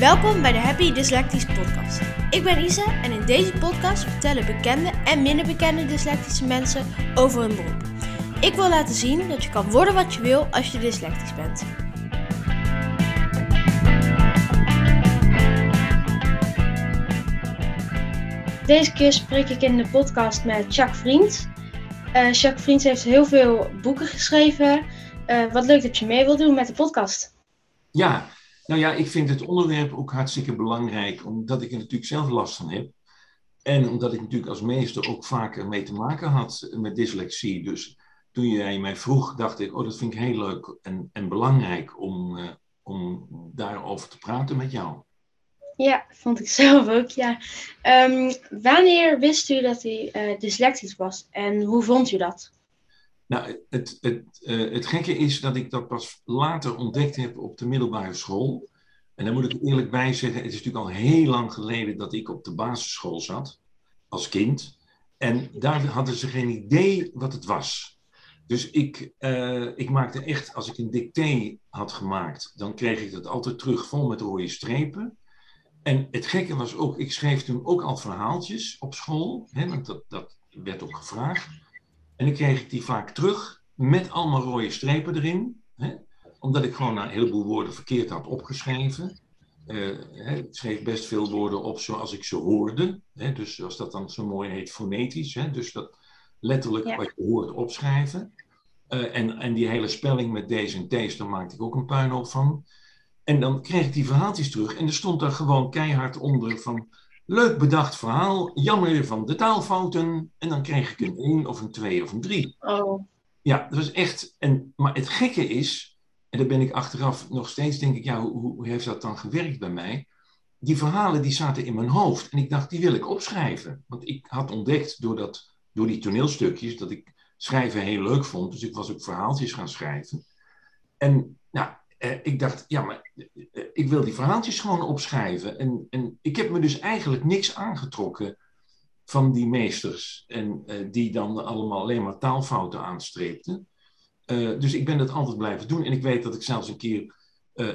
Welkom bij de Happy Dyslectisch Podcast. Ik ben Isa en in deze podcast vertellen bekende en minder bekende dyslectische mensen over hun beroep. Ik wil laten zien dat je kan worden wat je wil als je dyslectisch bent. Deze keer spreek ik in de podcast met Jacques Vriend. Uh, Jacques Vriend heeft heel veel boeken geschreven. Uh, wat leuk dat je mee wilt doen met de podcast. Ja, nou ja, ik vind het onderwerp ook hartstikke belangrijk, omdat ik er natuurlijk zelf last van heb. En omdat ik natuurlijk als meester ook vaker mee te maken had met dyslexie. Dus toen jij mij vroeg, dacht ik, oh, dat vind ik heel leuk en, en belangrijk om, uh, om daarover te praten met jou. Ja, vond ik zelf ook, ja. Um, wanneer wist u dat u uh, dyslectisch was en hoe vond u dat? Nou, het, het, uh, het gekke is dat ik dat pas later ontdekt heb op de middelbare school. En daar moet ik eerlijk bij zeggen, het is natuurlijk al heel lang geleden dat ik op de basisschool zat, als kind. En daar hadden ze geen idee wat het was. Dus ik, uh, ik maakte echt, als ik een dicté had gemaakt, dan kreeg ik dat altijd terug vol met rode strepen. En het gekke was ook, ik schreef toen ook al verhaaltjes op school, hè, want dat, dat werd ook gevraagd. En dan kreeg ik die vaak terug met allemaal rode strepen erin. Hè, omdat ik gewoon een heleboel woorden verkeerd had opgeschreven. Uh, ik schreef best veel woorden op zoals ik ze hoorde. Hè, dus zoals dat dan zo mooi heet, fonetisch. Hè, dus dat letterlijk ja. wat je hoort opschrijven. Uh, en, en die hele spelling met D's en T's, daar maakte ik ook een puinhoop van. En dan kreeg ik die verhaaltjes terug en er stond daar gewoon keihard onder van... Leuk bedacht verhaal, jammer van de taalfouten. En dan kreeg ik een 1 of een 2 of een 3. Oh. Ja, dat was echt... En, maar het gekke is, en daar ben ik achteraf nog steeds, denk ik... Ja, hoe, hoe heeft dat dan gewerkt bij mij? Die verhalen die zaten in mijn hoofd. En ik dacht, die wil ik opschrijven. Want ik had ontdekt door, dat, door die toneelstukjes... dat ik schrijven heel leuk vond. Dus ik was ook verhaaltjes gaan schrijven. En eh, ik dacht, ja, maar eh, ik wil die verhaaltjes gewoon opschrijven. En, en ik heb me dus eigenlijk niks aangetrokken van die meesters. En uh, die dan allemaal alleen maar taalfouten aanstreepten. Dus ik ben dat altijd blijven doen. En ik weet dat ik zelfs een keer,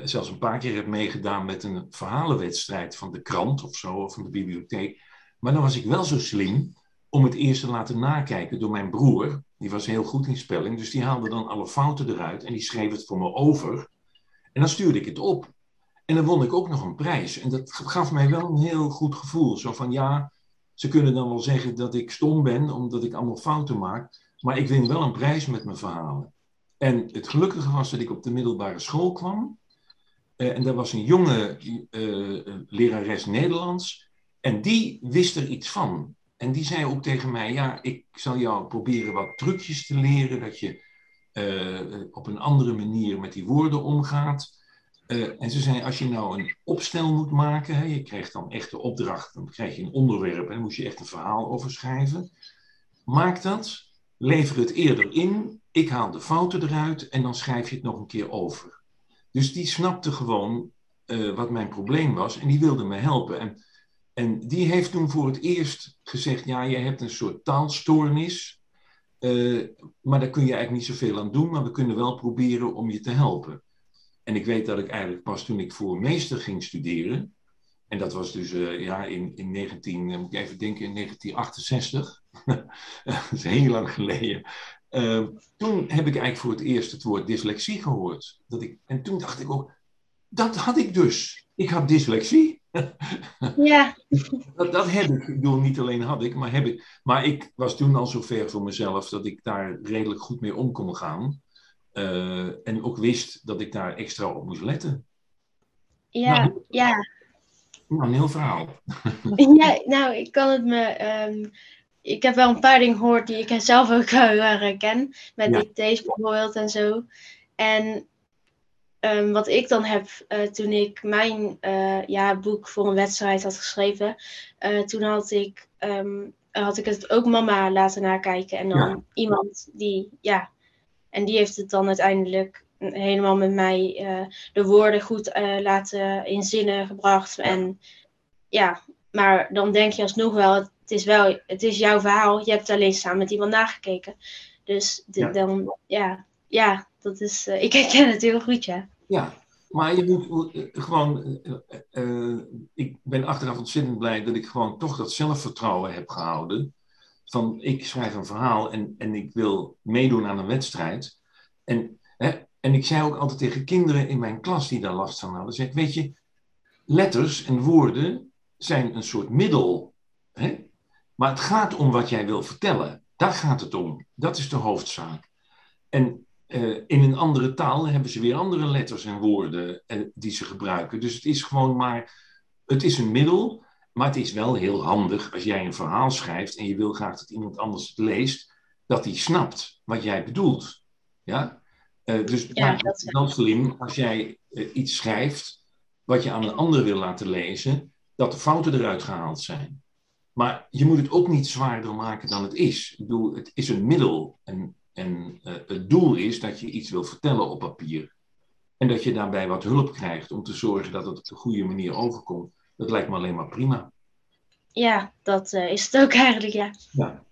zelfs een paar keer heb meegedaan met een verhalenwedstrijd van de krant of zo, of van de bibliotheek. Maar dan was ik wel zo slim om het eerst te laten nakijken door mijn broer. Die was heel goed in spelling, dus die haalde dan alle fouten eruit en die schreef het voor me over. En dan stuurde ik het op. En dan won ik ook nog een prijs. En dat gaf mij wel een heel goed gevoel. Zo van ja, ze kunnen dan wel zeggen dat ik stom ben, omdat ik allemaal fouten maak. Maar ik win wel een prijs met mijn verhalen. En het gelukkige was dat ik op de middelbare school kwam. Uh, en daar was een jonge uh, lerares Nederlands. En die wist er iets van. En die zei ook tegen mij: Ja, ik zal jou proberen wat trucjes te leren. Dat je op een andere manier met die woorden omgaat. Uh, en ze zei, als je nou een opstel moet maken, je krijgt dan echt de opdracht, dan krijg je een onderwerp en dan moet je echt een verhaal over schrijven. Maak dat, lever het eerder in, ik haal de fouten eruit en dan schrijf je het nog een keer over. Dus die snapte gewoon uh, wat mijn probleem was en die wilde me helpen. En, en die heeft toen voor het eerst gezegd, ja, je hebt een soort taalstoornis. Uh, maar daar kun je eigenlijk niet zoveel aan doen, maar we kunnen wel proberen om je te helpen. En ik weet dat ik eigenlijk pas toen ik voor meester ging studeren, en dat was dus uh, ja, in, in 19, moet ik even denken, in 1968, dat is heel lang geleden. Uh, toen heb ik eigenlijk voor het eerst het woord dyslexie gehoord. Dat ik, en toen dacht ik ook, dat had ik dus. Ik had dyslexie. Ja. dat, dat heb ik. Ik bedoel, niet alleen had ik, maar heb ik. Maar ik was toen al zo ver voor mezelf dat ik daar redelijk goed mee om kon gaan. Uh, en ook wist dat ik daar extra op moest letten. Ja, nou, ja. Nou, een heel verhaal. ja, nou, ik kan het me. Um, ik heb wel een paar dingen gehoord die ik zelf ook heel herken. Met ja. bijvoorbeeld en zo. En Um, wat ik dan heb uh, toen ik mijn uh, ja, boek voor een wedstrijd had geschreven, uh, toen had ik, um, had ik het ook mama laten nakijken. En dan ja. iemand die, ja, en die heeft het dan uiteindelijk helemaal met mij de woorden goed laten in zinnen gebracht. En ja, maar dan denk je alsnog wel, het is wel, het is jouw verhaal. Je hebt alleen samen met iemand nagekeken. Dus de, ja. dan, ja, ja, dat is, ik herken het heel goed, ja. Ja, Maar je moet eh, gewoon. Uh, ik ben achteraf ontzettend blij dat ik gewoon toch dat zelfvertrouwen heb gehouden. Van ik schrijf een verhaal en, en ik wil meedoen aan een wedstrijd. En, hè, en ik zei ook altijd tegen kinderen in mijn klas die daar last van hadden: zeg, Weet je, letters en woorden zijn een soort middel. Hè? Maar het gaat om wat jij wil vertellen. Daar gaat het om. Dat is de hoofdzaak. En uh, in een andere taal hebben ze weer andere letters en woorden uh, die ze gebruiken. Dus het is gewoon maar, het is een middel, maar het is wel heel handig als jij een verhaal schrijft en je wil graag dat iemand anders het leest, dat hij snapt wat jij bedoelt. Ja? Uh, dus ja, dat is wel slim als jij iets schrijft wat je aan een ander wil laten lezen, dat de fouten eruit gehaald zijn. Maar je moet het ook niet zwaarder maken dan het is. Ik bedoel, het is een middel. En, en uh, het doel is dat je iets wil vertellen op papier. En dat je daarbij wat hulp krijgt om te zorgen dat het op de goede manier overkomt. Dat lijkt me alleen maar prima. Ja, dat uh, is het ook eigenlijk, ja. ja.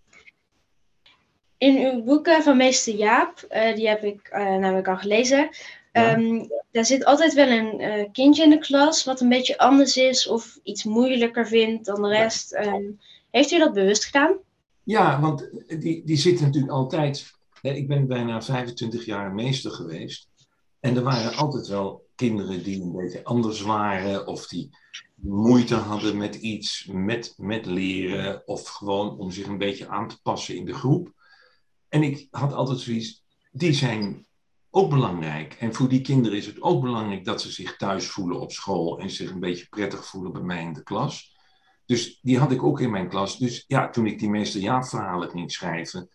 In uw boeken van meester Jaap, uh, die heb ik namelijk al gelezen, ja. Um, daar zit altijd wel een uh, kindje in de klas wat een beetje anders is of iets moeilijker vindt dan de rest. Ja. Um, heeft u dat bewust gedaan? Ja, want die, die zitten natuurlijk altijd. Ik ben bijna 25 jaar meester geweest. En er waren altijd wel kinderen die een beetje anders waren of die moeite hadden met iets, met, met leren of gewoon om zich een beetje aan te passen in de groep. En ik had altijd zoiets, die zijn ook belangrijk. En voor die kinderen is het ook belangrijk dat ze zich thuis voelen op school en zich een beetje prettig voelen bij mij in de klas. Dus die had ik ook in mijn klas. Dus ja, toen ik die meester ja-verhalen ging schrijven,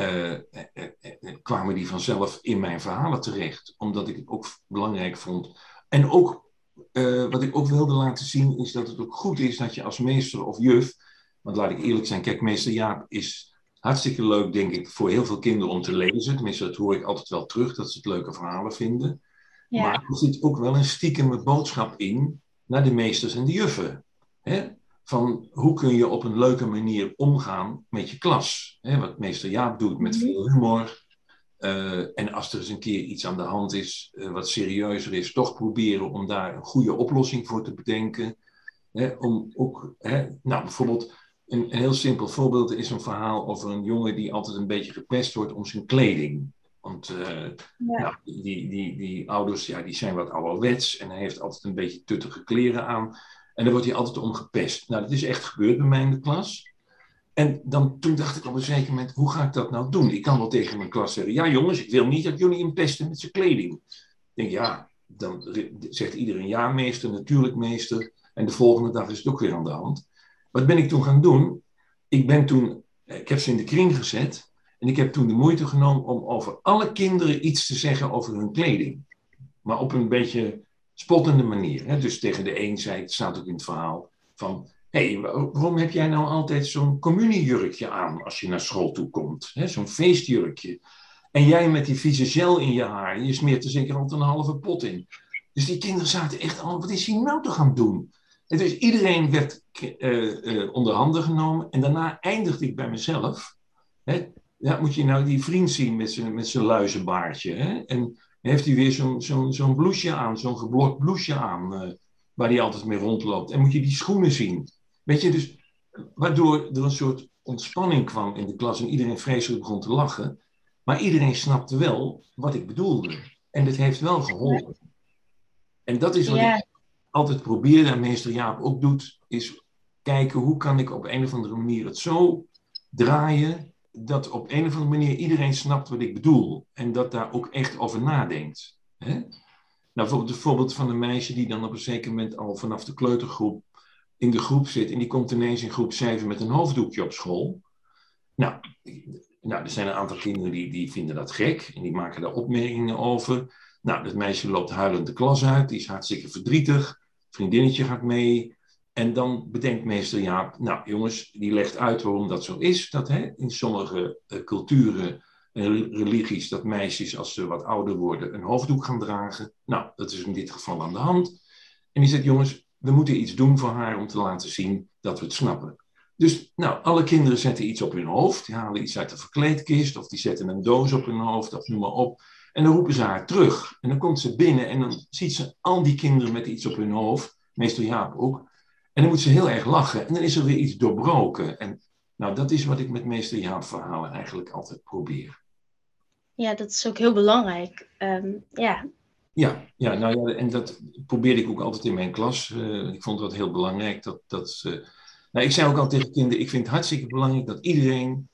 uh, eh, eh, eh, kwamen die vanzelf in mijn verhalen terecht. Omdat ik het ook belangrijk vond. En ook, wat ik ook wilde laten zien, is dat het ook goed is dat je als meester of juf, want laat ik eerlijk zijn, kijk, meester Jaap is hartstikke leuk, denk ik, voor heel veel kinderen om te lezen. Tenminste, dat hoor ik altijd wel terug, dat ze het leuke verhalen vinden. Ja. Maar er zit ook wel een stiekeme boodschap in naar de meesters en de juffen. Hè? Van hoe kun je op een leuke manier omgaan met je klas? Hè? Wat meester Jaap doet met mhm. veel humor. Uh, en als er eens een keer iets aan de hand is, uh, wat serieuzer is, toch proberen om daar een goede oplossing voor te bedenken. Hè? Om ook, hè? nou bijvoorbeeld, een, heel simpel voorbeeld is een verhaal over een jongen die altijd een beetje gepest wordt om zijn kleding. Want uh, nou, die, die, die ouders ja, die zijn wat ouderwets en hij heeft altijd een beetje tuttige kleren aan. En daar wordt hij altijd om gepest. Nou, dat is echt gebeurd bij mij in de klas. En dan, toen dacht ik op een zeker moment, hoe ga ik dat nou doen? Ik kan wel tegen mijn klas zeggen, ja jongens, ik wil niet dat jullie hem pesten met zijn kleding. Ik denk, ja, dan zegt iedereen ja meester, natuurlijk meester. En de volgende dag is het ook weer aan de hand. Wat ben ik toen gaan doen? Ik ben toen, ik heb ze in de kring gezet en ik heb toen de moeite genomen om over alle kinderen iets te zeggen over hun kleding. Maar op een beetje spottende manier. Hè? Dus tegen de een zei, het staat ook in het verhaal, van hé, waarom heb jij nou altijd zo'n communiejurkje aan als je naar school toe komt? Zo'n feestjurkje. En jij met die vieze gel in je haar, je smeert er zeker altijd een halve pot in. Dus die kinderen zaten echt al, wat is hij nou te gaan doen? En dus iedereen werd uh, onder handen genomen. En daarna eindigde ik bij mezelf. Hè? Ja, moet je nou die vriend zien met zijn met luizenbaardje. Hè? En heeft hij weer zo'n zo'n zo'n blouseje aan, zo'n geblokt blouseje aan, uh, waar hij altijd mee rondloopt. En moet je die schoenen zien. Weet je, dus waardoor er een soort ontspanning kwam in de klas en iedereen vreselijk begon te lachen. Maar iedereen snapte wel wat ik bedoelde. En dat heeft wel geholpen. En dat is wat ik altijd probeer, en meester Jaap ook doet, is kijken hoe kan ik op een of andere manier het zo draaien dat op een of andere manier iedereen snapt wat ik bedoel. En dat daar ook echt over nadenkt. Hè? Nou, bijvoorbeeld het voorbeeld van een meisje die dan op een zeker moment al vanaf de kleutergroep in de groep zit. En die komt ineens in groep 7 met een hoofddoekje op school. Nou, nou er zijn een aantal kinderen die, die vinden dat gek. En die maken daar opmerkingen over. Nou, dat meisje loopt huilend de klas uit. Die is hartstikke verdrietig vriendinnetje gaat mee. En dan bedenkt meester Jaap, nou jongens, die legt uit waarom dat zo is. Dat hè, in sommige uh, culturen en religies dat meisjes als ze wat ouder worden een hoofddoek gaan dragen. Nou, dat is in dit geval aan de hand. En die zegt, jongens, we moeten iets doen voor haar om te laten zien dat we het snappen. Dus nou, alle kinderen zetten iets op hun hoofd. Die halen iets uit de verkleedkist of die zetten een doos op hun hoofd of noem maar op. En dan roepen ze haar terug. En dan komt ze binnen en dan ziet ze al die kinderen met iets op hun hoofd. Meestal Jaap ook. En dan moet ze heel erg lachen. En dan is er weer iets doorbroken. En nou, dat is wat ik met meester Jaap verhalen eigenlijk altijd probeer. Ja, dat is ook heel belangrijk. Ehm, ja. Ja, ja, nou ja, en dat probeerde ik ook altijd in mijn klas. Uh, ik vond dat heel belangrijk. Dat, dat, uh, nou, ik zei ook altijd tegen kinderen, ik vind het hartstikke belangrijk dat iedereen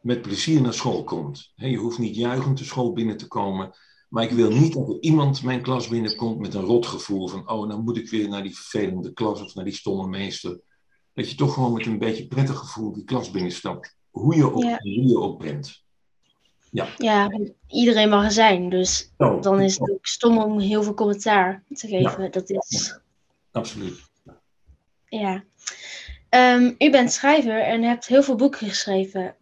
met plezier naar school komt. je hoeft niet juichend de school binnen te komen. Maar ik wil niet dat er iemand mijn klas binnenkomt met een rotgevoel van, oh, dan moet ik weer naar die vervelende klas of naar die stomme meester. Dat je toch gewoon met een beetje prettig gevoel die klas binnenstapt. Hoe je ook, hoe je ook bent. Ja. ja, iedereen mag er zijn. Dus dan is het ook stom om heel veel commentaar te geven. Dat is... Absoluut. Ja. Um, u bent schrijver en hebt heel veel boeken geschreven.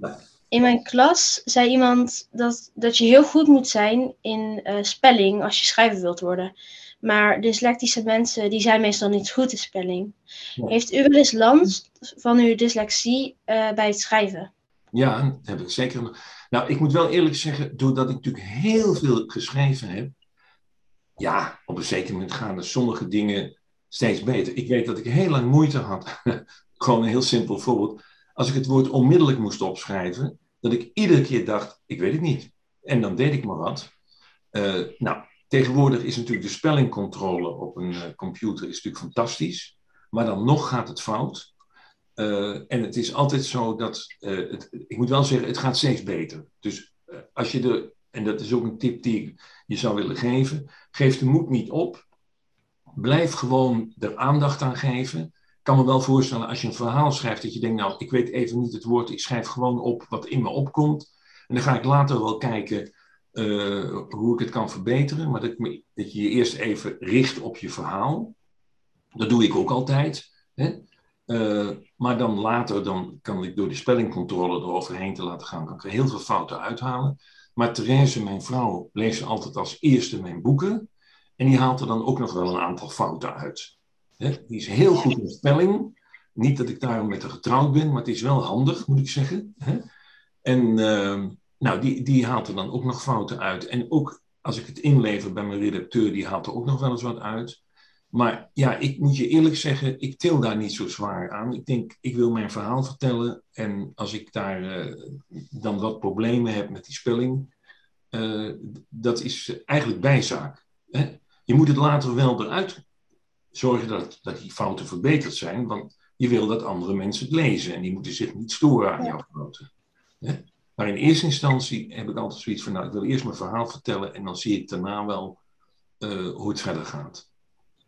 In mijn klas zei iemand dat, dat je heel goed moet zijn in uh, spelling als je schrijver wilt worden. Maar dyslectische mensen die zijn meestal niet goed in spelling. Heeft u wel eens last van uw dyslexie uh, bij het schrijven? Ja, dat heb ik zeker. Nou, ik moet wel eerlijk zeggen, doordat ik natuurlijk heel veel geschreven heb, ja, op een zeker moment gaan er sommige dingen steeds beter. Ik weet dat ik heel lang moeite had. Gewoon een heel simpel voorbeeld. Als ik het woord onmiddellijk moest opschrijven, dat ik iedere keer dacht, ik weet het niet. En dan deed ik maar wat. Uh, nou, tegenwoordig is natuurlijk de spellingcontrole op een uh, computer is natuurlijk fantastisch. Maar dan nog gaat het fout. Uh, en het is altijd zo dat, het, ik moet wel zeggen, het gaat steeds beter. Dus als je er, en dat is ook een tip die ik je zou willen geven, geef de moed niet op. Blijf gewoon er aandacht aan geven kan me wel voorstellen als je een verhaal schrijft dat je denkt, nou, ik weet even niet het woord, ik schrijf gewoon op wat in me opkomt. En dan ga ik later wel kijken uh, hoe ik het kan verbeteren. Maar dat, dat, je je eerst even richt op je verhaal. Dat doe ik ook altijd. Hè? Uh, maar dan later dan kan ik door de spellingcontrole eroverheen te laten gaan, kan ik er heel veel fouten uithalen. Maar Therese, mijn vrouw, leest altijd als eerste mijn boeken. En die haalt er dan ook nog wel een aantal fouten uit. Die is heel goed in spelling. Niet dat ik daarom met haar getrouwd ben, maar het is wel handig, moet ik zeggen. En uh, nou, die, die haalt er dan ook nog fouten uit. En ook als ik het inlever bij mijn redacteur, die haalt er ook nog wel eens wat uit. Maar ja, ik moet je eerlijk zeggen, ik til daar niet zo zwaar aan. Ik denk, ik wil mijn verhaal vertellen. En als ik daar uh, dan wat problemen heb met die spelling, uh, dat is eigenlijk bijzaak. Je moet het later wel eruit zorgen dat, dat die fouten verbeterd zijn, want je wil dat andere mensen het lezen en die moeten zich niet storen aan jouw fouten. Maar in eerste instantie heb ik altijd zoiets van, nou, ik wil eerst mijn verhaal vertellen en dan zie ik daarna wel uh, hoe het verder gaat.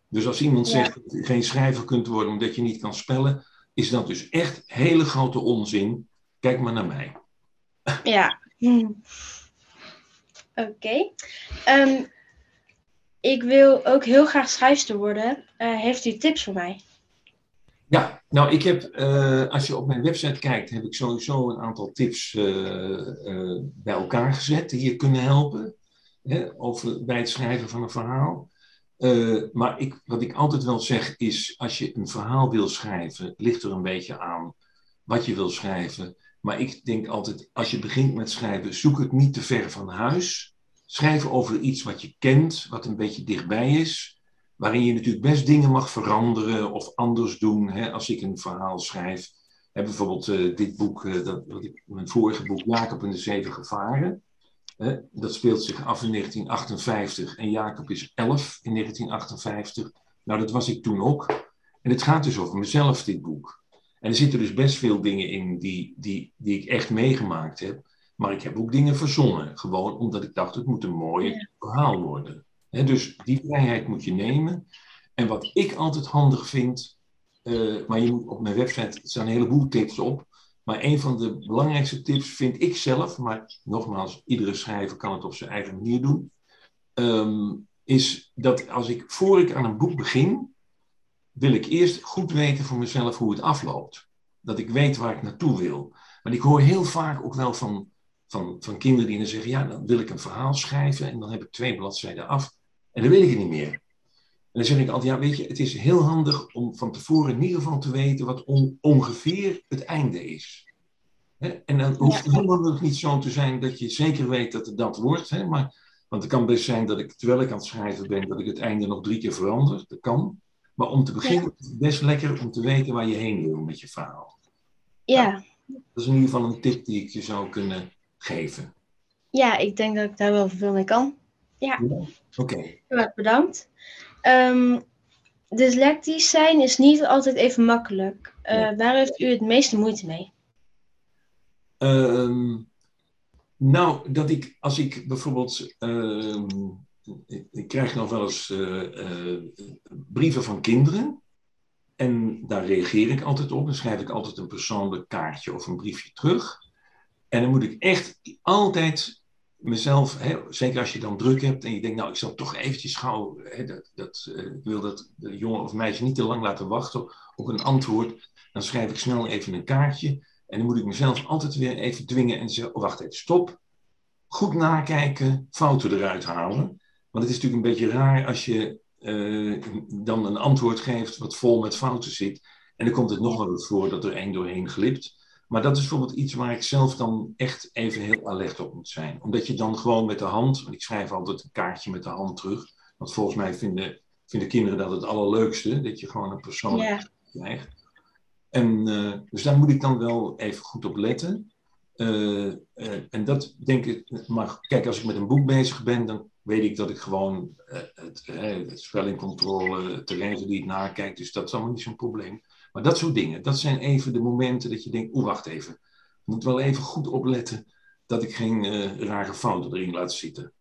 Dus als iemand zegt dat je geen schrijver kunt worden omdat je niet kan spellen, is dat dus echt hele grote onzin. Kijk maar naar mij. Ja. Hm. Oké. Okay. Um, ik wil ook heel graag schrijfster worden. Uh, heeft u tips voor mij? Ja, nou ik heb, uh, als je op mijn website kijkt, heb ik sowieso een aantal tips uh, bij elkaar gezet die je kunnen helpen. Hè, over, bij het schrijven van een verhaal. maar ik, wat ik altijd wel zeg is, als je een verhaal wil schrijven, ligt er een beetje aan wat je wil schrijven. Maar ik denk altijd, als je begint met schrijven, zoek het niet te ver van huis. Schrijf over iets wat je kent, wat een beetje dichtbij is. Waarin je natuurlijk best dingen mag veranderen of anders doen. Hè, als ik een verhaal schrijf. Hè, bijvoorbeeld uh, dit boek, uh, dat, mijn vorige boek, Jacob en de Zeven Gevaren. Hè, dat speelt zich af in 1958 en Jacob is 11 in 1958. Nou, dat was ik toen ook. En het gaat dus over mezelf, dit boek. En er zitten dus best veel dingen in die, die, die ik echt meegemaakt heb. Maar ik heb ook dingen verzonnen. Gewoon omdat ik dacht, het moet een mooi verhaal worden. dus die vrijheid moet je nemen. En wat ik altijd handig vind, uh, maar je moet op mijn website staan een heleboel tips op. Maar een van de belangrijkste tips vind ik zelf, maar nogmaals, iedere schrijver kan het op zijn eigen manier doen. Um, is dat als ik, voor ik aan een boek begin, wil ik eerst goed weten voor mezelf hoe het afloopt. Dat ik weet waar ik naartoe wil. Maar ik hoor heel vaak ook wel van van, van kinderen die dan zeggen, ja, dan wil ik een verhaal schrijven en dan heb ik twee bladzijden af en dan weet ik het niet meer. En dan zeg ik altijd, ja, weet je, het is heel handig om van tevoren in ieder geval te weten wat ongeveer het einde is. En dan hoeft het helemaal nog niet zo te zijn dat je zeker weet dat het dat wordt, hè, maar Want het kan best zijn dat ik, terwijl ik aan het schrijven ben, dat ik het einde nog drie keer verander. Dat kan. Maar om te beginnen is het best lekker om te weten waar je heen wil met je verhaal. Ja. dat is in ieder geval een tip die ik je zou kunnen geven. Ja, ik denk dat ik daar wel veel mee kan. Ja. Oké. Heel erg bedankt. Ehm, dyslectisch zijn is niet altijd even makkelijk. Eh, Ja. Waar heeft u het meeste moeite mee? Ehm, nou, dat ik, als ik bijvoorbeeld, ehm, ik, ik krijg nog wel eens eh, eh, brieven van kinderen. En daar reageer ik altijd op. Dan schrijf ik altijd een persoonlijk kaartje of een briefje terug. En dan moet ik echt altijd mezelf, hè, zeker als je dan druk hebt en je denkt, nou, ik zal toch eventjes gauw, hè, dat, dat, eh, ik wil dat de jongen of meisje niet te lang laten wachten op een antwoord. Dan schrijf ik snel even een kaartje. En dan moet ik mezelf altijd weer even dwingen en zeggen, oh, wacht even, stop. Goed nakijken, fouten eruit halen. Want het is natuurlijk een beetje raar als je eh, dan een antwoord geeft wat vol met fouten zit. En dan komt het nog wel eens voor dat er één doorheen glipt. Maar dat is bijvoorbeeld iets waar ik zelf dan echt even heel alert op moet zijn. Omdat je dan gewoon met de hand, want ik schrijf altijd een kaartje met de hand terug. Want volgens mij vinden, vinden kinderen dat het allerleukste, dat je gewoon een persoonlijk Ja. krijgt. En, eh, dus daar moet ik dan wel even goed op letten. Eh, eh, en dat denk ik, maar kijk, als ik met een boek bezig ben, dan weet ik dat ik gewoon het, het spellingcontrole, terreinverliet nakijk. Dus dat is allemaal niet zo'n probleem. Maar dat soort dingen, dat zijn even de momenten dat je denkt, oeh, wacht even. Ik moet wel even goed opletten dat ik geen eh, rare fouten erin laat zitten.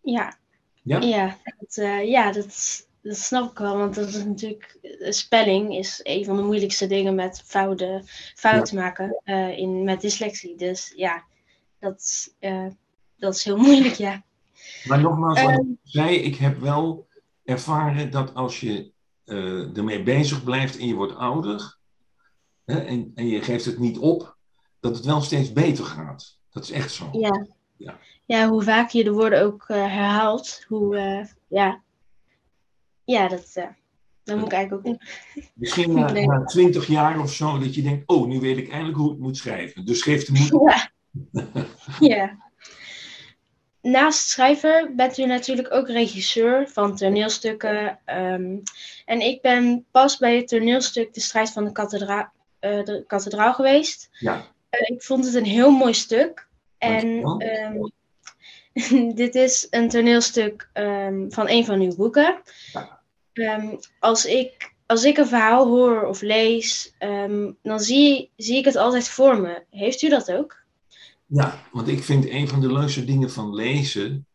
Ja. Ja? Ja, dat, eh, ja dat, dat snap ik wel. Want dat is natuurlijk, eh, spelling is een van de moeilijkste dingen met fouten, fouten maken in, met dyslexie. Dus ja, dat, dat is heel moeilijk, ja. Maar nogmaals, wat ik Ehm. zei, ik heb wel ervaren dat als je eh, ermee bezig blijft en je wordt ouder hè, en, en je geeft het niet op, dat het wel steeds beter gaat. Dat is echt zo. Ja. Ja. Ja, hoe vaak je de woorden ook eh, herhaalt, hoe, eh, ja. Ja, dat, dat moet ik eigenlijk ook doen. Misschien na, na 20 jaar of zo, dat je denkt, oh, nu weet ik eindelijk hoe ik moet schrijven. Dus geef de moed. Ja. ja. Naast schrijver bent u natuurlijk ook regisseur van toneelstukken. ehm, en ik ben pas bij het toneelstuk De Strijd van de, kathedra eh, de Kathedraal geweest. Ja, Eh, ik vond het een heel mooi stuk. En ehm, dit is een toneelstuk ehm, van een van uw boeken. Ja. Als, ik, als ik een verhaal hoor of lees, dan zie, zie ik het altijd voor me. Heeft u dat ook? Ja, want ik vind een van de leukste dingen van lezen,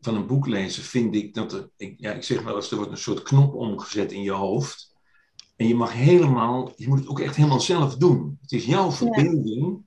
van een boek lezen, vind ik dat er, ik, ja, ik zeg wel eens, er wordt een soort knop omgezet in je hoofd. En je mag helemaal, je moet het ook echt helemaal zelf doen. Het is jouw verbeelding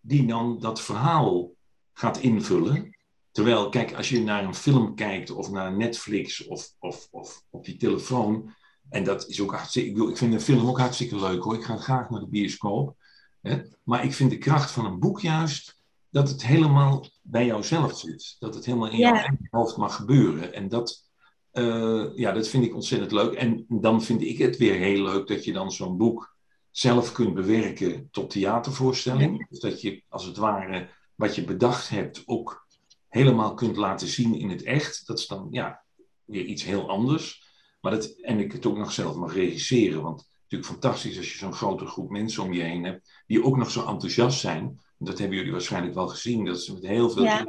die dan dat verhaal gaat invullen. Terwijl, kijk, als je naar een film kijkt of naar Netflix of, of, of op je telefoon, en dat is ook hartstikke, ik, bedoel, ik vind een film ook hartstikke leuk hoor, ik ga graag naar de bioscoop. Hè? Maar ik vind de kracht van een boek juist dat het helemaal bij jouzelf zit. Dat het helemaal in jouw Ja. eigen hoofd mag gebeuren. En dat, eh, ja, dat vind ik ontzettend leuk. En dan vind ik het weer heel leuk dat je dan zo'n boek zelf kunt bewerken tot theatervoorstelling. Dus dat je als het ware wat je bedacht hebt ook helemaal kunt laten zien in het echt. Dat is dan ja, weer iets heel anders. Maar dat, en ik het ook nog zelf mag regisseren. Want het is natuurlijk fantastisch als je zo'n grote groep mensen om je heen hebt die ook nog zo enthousiast zijn. Dat hebben jullie waarschijnlijk wel gezien, dat ze met heel veel Ja.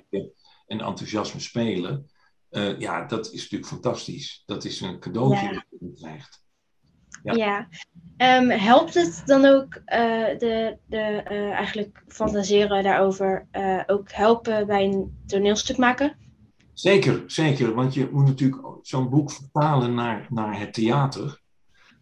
en enthousiasme spelen. Eh, ja, dat is natuurlijk fantastisch. Dat is een cadeautje Ja. dat je krijgt. Ja. Ja. Ehm, helpt het dan ook eh, de, de eh, eigenlijk fantaseren daarover ook helpen bij een toneelstuk maken? Zeker, zeker. Want je moet natuurlijk zo'n boek vertalen naar, naar het theater.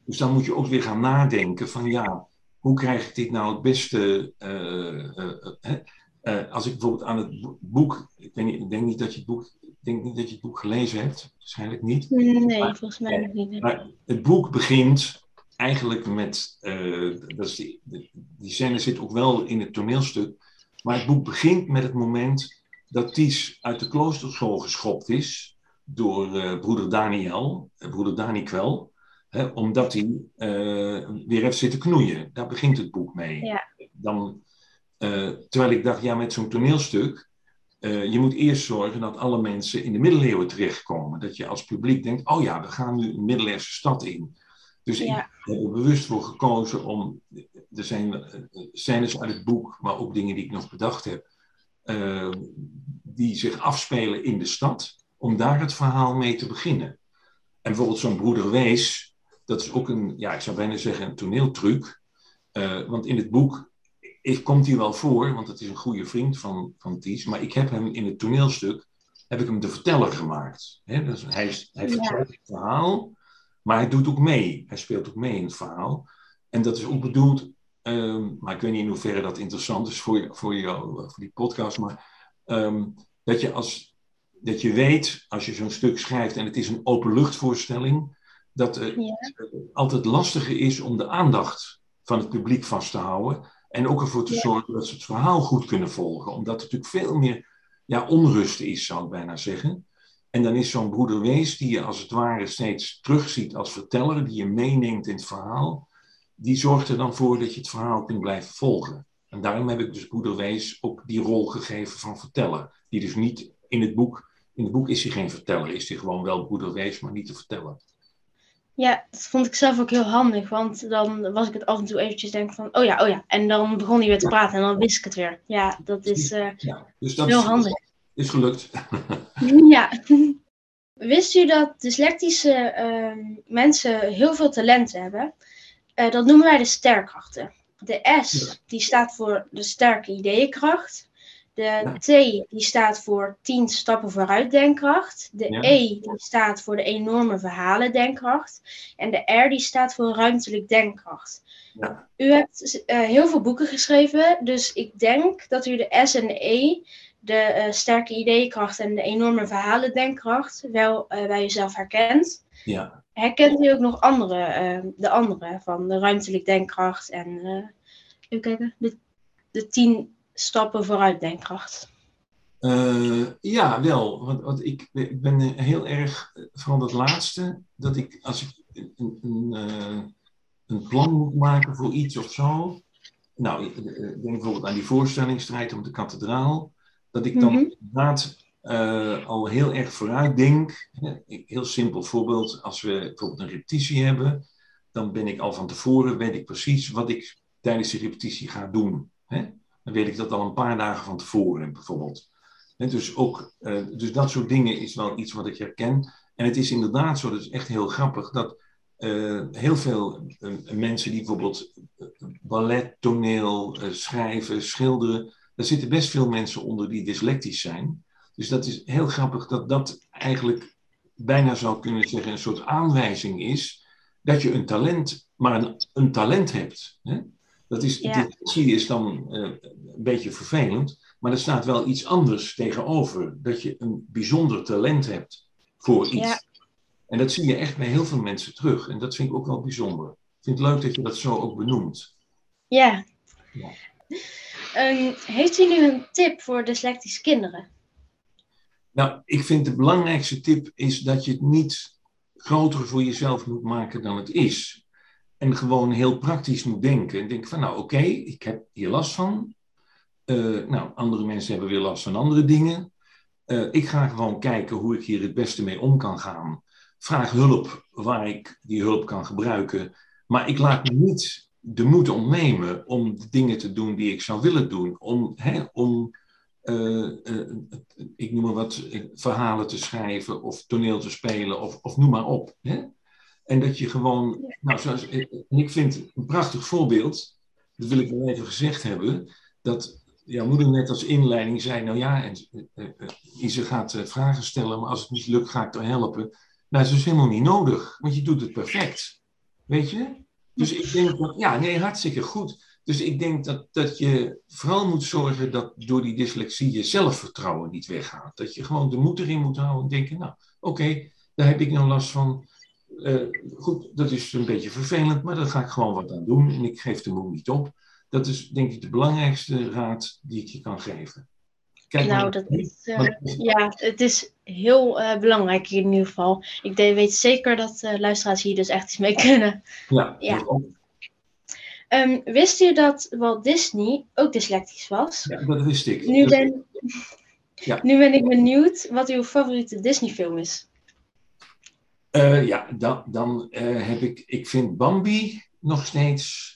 Dus dan moet je ook weer gaan nadenken van ja, hoe krijg ik dit nou het beste... eh, eh, eh, als ik bijvoorbeeld aan het bo- boek... Ik, weet niet, ik denk niet dat je het boek... Ik denk niet dat je het boek gelezen hebt. Waarschijnlijk niet. Nee, Maar- volgens mij nog niet. Maar het boek begint eigenlijk met, dat is die, die, scène zit ook wel in het toneelstuk, maar het boek begint met het moment dat Ties uit de kloosterschool geschopt is door broeder Daniel, eh, broeder Daniquel, hè, omdat hij eh, weer heeft zitten knoeien. Daar begint het boek mee. Ja. Dan, eh, terwijl ik dacht, ja, met zo'n toneelstuk eh, je moet eerst zorgen dat alle mensen in de middeleeuwen terechtkomen. Dat je als publiek denkt, oh ja, we gaan nu een middeleeuwse stad in. Dus ik heb er bewust voor gekozen om, er zijn uh, scènes uit het boek, maar ook dingen die ik nog bedacht heb, die zich afspelen in de stad, om daar het verhaal mee te beginnen. En bijvoorbeeld zo'n broeder Wees, dat is ook een, ja, ik zou bijna zeggen een toneeltruc. want in het boek ik, komt hij wel voor, want het is een goede vriend van, van Ties. Maar ik heb hem in het toneelstuk, heb ik hem de verteller gemaakt. dus hij, hij vertelt het verhaal, maar hij doet ook mee. Hij speelt ook mee in het verhaal. En dat is ook bedoeld, ehm, maar ik weet niet in hoeverre dat interessant is voor, voor, jou, voor die podcast, maar ehm, dat, je als, dat je weet, als je zo'n stuk schrijft en het is een openluchtvoorstelling, dat het altijd lastiger is om de aandacht van het publiek vast te houden. En ook ervoor te zorgen dat ze het verhaal goed kunnen volgen. Omdat er natuurlijk veel meer ja, onrust is, zou ik bijna zeggen. En dan is zo'n broeder Wees, die je als het ware steeds terugziet als verteller, die je meeneemt in het verhaal, die zorgt er dan voor dat je het verhaal kunt blijven volgen. En daarom heb ik dus broeder Wees ook die rol gegeven van verteller. Die dus niet in het boek, in het boek is hij geen verteller, is hij gewoon wel broeder Wees, maar niet de verteller. Ja, dat vond ik zelf ook heel handig, want dan was ik het af en toe eventjes denk van, oh ja, oh ja. En dan begon hij weer te praten en dan wist ik het weer. Ja, dat is uh, ja, dus dat heel is, handig. Is gelukt. ja. Wist u dat dyslectische uh, mensen heel veel talenten hebben? Uh, dat noemen wij de sterkrachten. De S, die staat voor de sterke ideeënkracht. De T die staat voor 10 stappen vooruit denkkracht. De E die staat voor de enorme verhalen denkkracht. En de R die staat voor ruimtelijk denkkracht. Ja. U hebt uh, heel veel boeken geschreven, dus ik denk dat u de S en de E, de uh, sterke ideekracht en de enorme verhalen denkkracht, wel uh, bij uzelf herkent. Ja. Herkent u ook nog andere, de andere van de ruimtelijk denkkracht en even kijken, de, de tien stappen vooruit denkkracht? Uh, ja, wel. Want, want ik, ik, ben heel erg, vooral dat laatste, dat ik als ik een, een, een, plan moet maken voor iets of zo. Nou, ik denk bijvoorbeeld aan die voorstellingsstrijd om de kathedraal. Dat ik dan mm -hmm. inderdaad uh, al heel erg vooruit denk. Heel simpel voorbeeld, als we bijvoorbeeld een repetitie hebben, dan ben ik al van tevoren, weet ik precies wat ik tijdens die repetitie ga doen. Hè? Dan weet ik dat al een paar dagen van tevoren bijvoorbeeld. dus, ook, uh, dus dat soort dingen is wel iets wat ik herken. En het is inderdaad zo, dat is echt heel grappig, dat uh, heel veel uh, mensen die bijvoorbeeld ballet, toneel, schrijven, schilderen, daar zitten best veel mensen onder die dyslectisch zijn. Dus dat is heel grappig dat dat eigenlijk bijna zou kunnen zeggen een soort aanwijzing is dat je een talent, maar een, een talent hebt. Hè? Dat is, ja. is dan uh, een beetje vervelend, maar er staat wel iets anders tegenover. Dat je een bijzonder talent hebt voor iets. Ja. En dat zie je echt bij heel veel mensen terug. En dat vind ik ook wel bijzonder. Ik vind het leuk dat je dat zo ook benoemt. Ja. ja. Um, heeft u nu een tip voor dyslectische kinderen? Nou, ik vind de belangrijkste tip is dat je het niet groter voor jezelf moet maken dan het is. En gewoon heel praktisch moet denken. En denk van, nou oké, ik heb hier last van. Uh, nou, andere mensen hebben weer last van andere dingen. Uh, ik ga gewoon kijken hoe ik hier het beste mee om kan gaan. Vraag hulp waar ik die hulp kan gebruiken. Maar ik laat me niet de moed ontnemen om de dingen te doen die ik zou willen doen. Om, hè, om uh, ik noem maar wat, verhalen te schrijven of toneel te spelen of, of noem maar op. Hè? En dat je gewoon, nou, zoals, en ik vind een prachtig voorbeeld, dat wil ik wel even gezegd hebben, dat jouw moeder net als inleiding zei, nou ja, en, uh, uh, ze gaat uh, vragen stellen, maar als het niet lukt, ga ik er helpen. Nou, dat is helemaal niet nodig, want je doet het perfect. Weet je? Dus ik denk dat, ja, nee, hartstikke goed. Dus ik denk dat, dat je vooral moet zorgen dat door die dyslexie je zelfvertrouwen niet weggaat. Dat je gewoon de moed erin moet houden en denken, nou, oké, daar heb ik nou last van. Uh, goed, dat is een beetje vervelend, maar daar ga ik gewoon wat aan doen en ik geef de moed niet op. Dat is denk ik de belangrijkste raad die ik je kan geven. Kijk nou, dat is, uh, ja, het is heel uh, belangrijk in ieder geval. Ik weet zeker dat luisteraars hier dus echt iets mee kunnen. Ja, ja. Um, wist u dat Walt Disney ook dyslectisch was? Ja, dat wist ik. Nu ben, Ja. Nu ben ik benieuwd wat uw favoriete Disney-film is. Uh, ja, dan, dan uh, heb ik, ik vind Bambi nog steeds.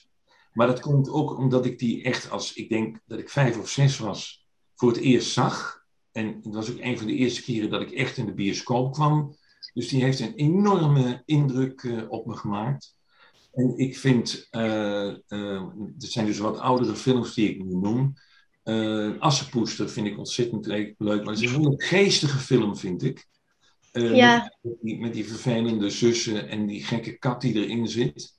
Maar dat komt ook omdat ik die echt als, ik denk dat ik vijf of zes was, voor het eerst zag. En het was ook een van de eerste keren dat ik echt in de bioscoop kwam. Dus die heeft een enorme indruk uh, op me gemaakt. En ik vind, het zijn dus wat oudere films die ik nu noem. Assepoester vind ik ontzettend leuk, maar het is een hele geestige film, vind ik. Ja. Met die, met, die, vervelende zussen en die gekke kat die erin zit.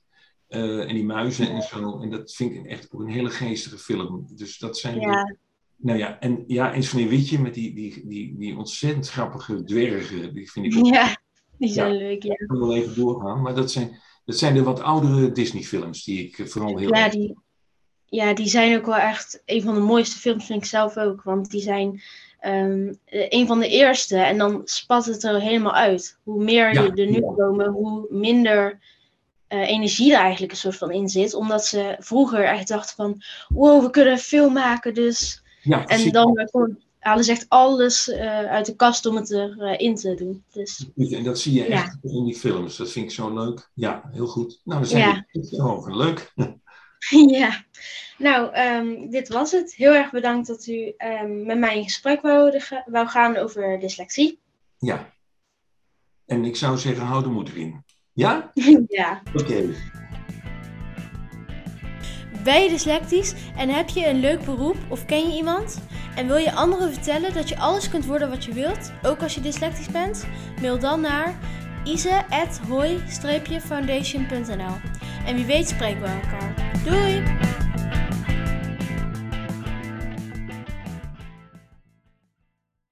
en die muizen en zo. En dat vind ik echt ook een hele geestige film. Dus dat zijn. Ja. De, nou ja, en ja, en Sneeuwwitje met die, die, die, die ontzettend grappige dwergen. Die vind ik ook. Ja, die zijn ja, leuk, ja. Ik kan wel even doorgaan, maar dat zijn dat zijn de wat oudere Disney-films die ik vooral heel ja, die, ja, die zijn ook wel echt een van de mooiste films, vind ik zelf ook. Want die zijn um, een van de eerste en dan spat het er helemaal uit. Hoe meer ja, er nu ja. komen, hoe minder uh, energie er eigenlijk een soort van in zit. Omdat ze vroeger echt dachten van, wow, we kunnen film maken, dus... Ja, en dan halen ze echt alles uh, uit de kast om het erin uh, te doen. Dus, en dat zie je echt in die films. Dat vind ik zo leuk. Ja, heel goed. Nou, we zijn ja. over. Leuk. ja. Nou, um, dit was het. Heel erg bedankt dat u um, met mij in gesprek wou, wou gaan over dyslexie. Ja. En ik zou zeggen, hou de moed erin. Ja? ja. Oké. Okay. Ben je dyslectisch en heb je een leuk beroep of ken je iemand? En wil je anderen vertellen dat je alles kunt worden wat je wilt, ook als je dyslectisch bent? Mail dan naar ise.hoi-foundation.nl En wie weet spreken we elkaar. Doei!